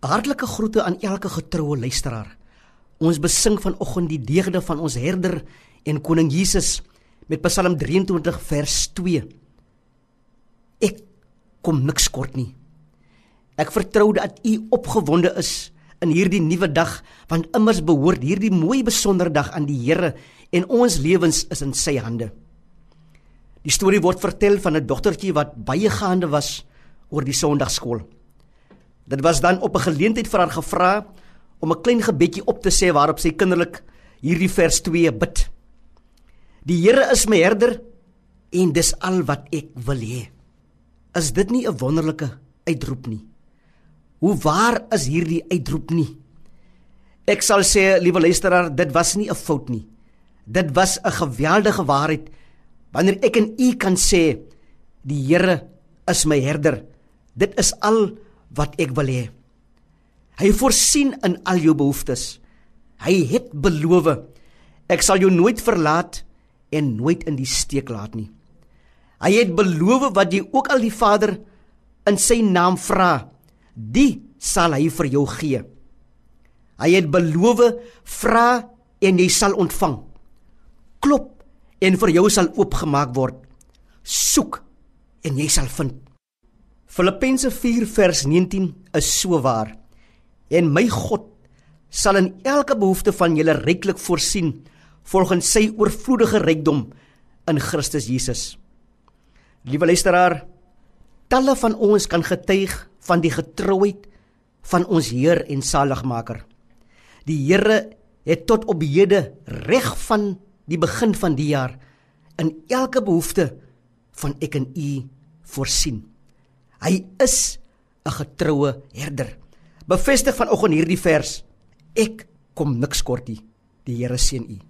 Hartlike groete aan elke getroue luisteraar. Ons besing vanoggend die deugde van ons herder en koning Jesus met Psalm 23 vers 2. Ek kom niks kort nie. Ek vertrou dat u opgewonde is in hierdie nuwe dag want immers behoort hierdie mooi besondere dag aan die Here en ons lewens is in sy hande. Die storie word vertel van 'n dogtertjie wat baie gaande was oor die Sondagskool. Dit was dan op 'n geleentheid vir haar gevra om 'n klein gebedjie op te sê waarop sy kinderlik hierdie vers 2 bid. Die Here is my herder en dis al wat ek wil hê. Is dit nie 'n wonderlike uitroep nie? Hoe waar is hierdie uitroep nie? Ek sal sê, liewe luisteraar, dit was nie 'n fout nie. Dit was 'n geweldige waarheid wanneer ek en u kan sê die Here is my herder. Dit is al wat ek wil hê. Hy voorsien in al jou behoeftes. Hy het beloof ek sal jou nooit verlaat en nooit in die steek laat nie. Hy het beloof wat jy ook al die Vader in sy naam vra, die sal hy vir jou gee. Hy het beloof vra en jy sal ontvang. Klop en vir jou sal oopgemaak word. Soek en jy sal vind. Filippense 4 vers 19 is so waar. En my God sal in elke behoefte van julle ryklik voorsien volgens sy oorvloedige rykdom in Christus Jesus. Liewe luisteraar, talle van ons kan getuig van die getrouheid van ons Heer en Saligmaker. Die Here het tot op hede reg van die begin van die jaar in elke behoefte van ek en u voorsien. Hy is 'n getroue herder. Bevestig vanoggend hierdie vers. Ek kom niks kort nie. Die Here seën u.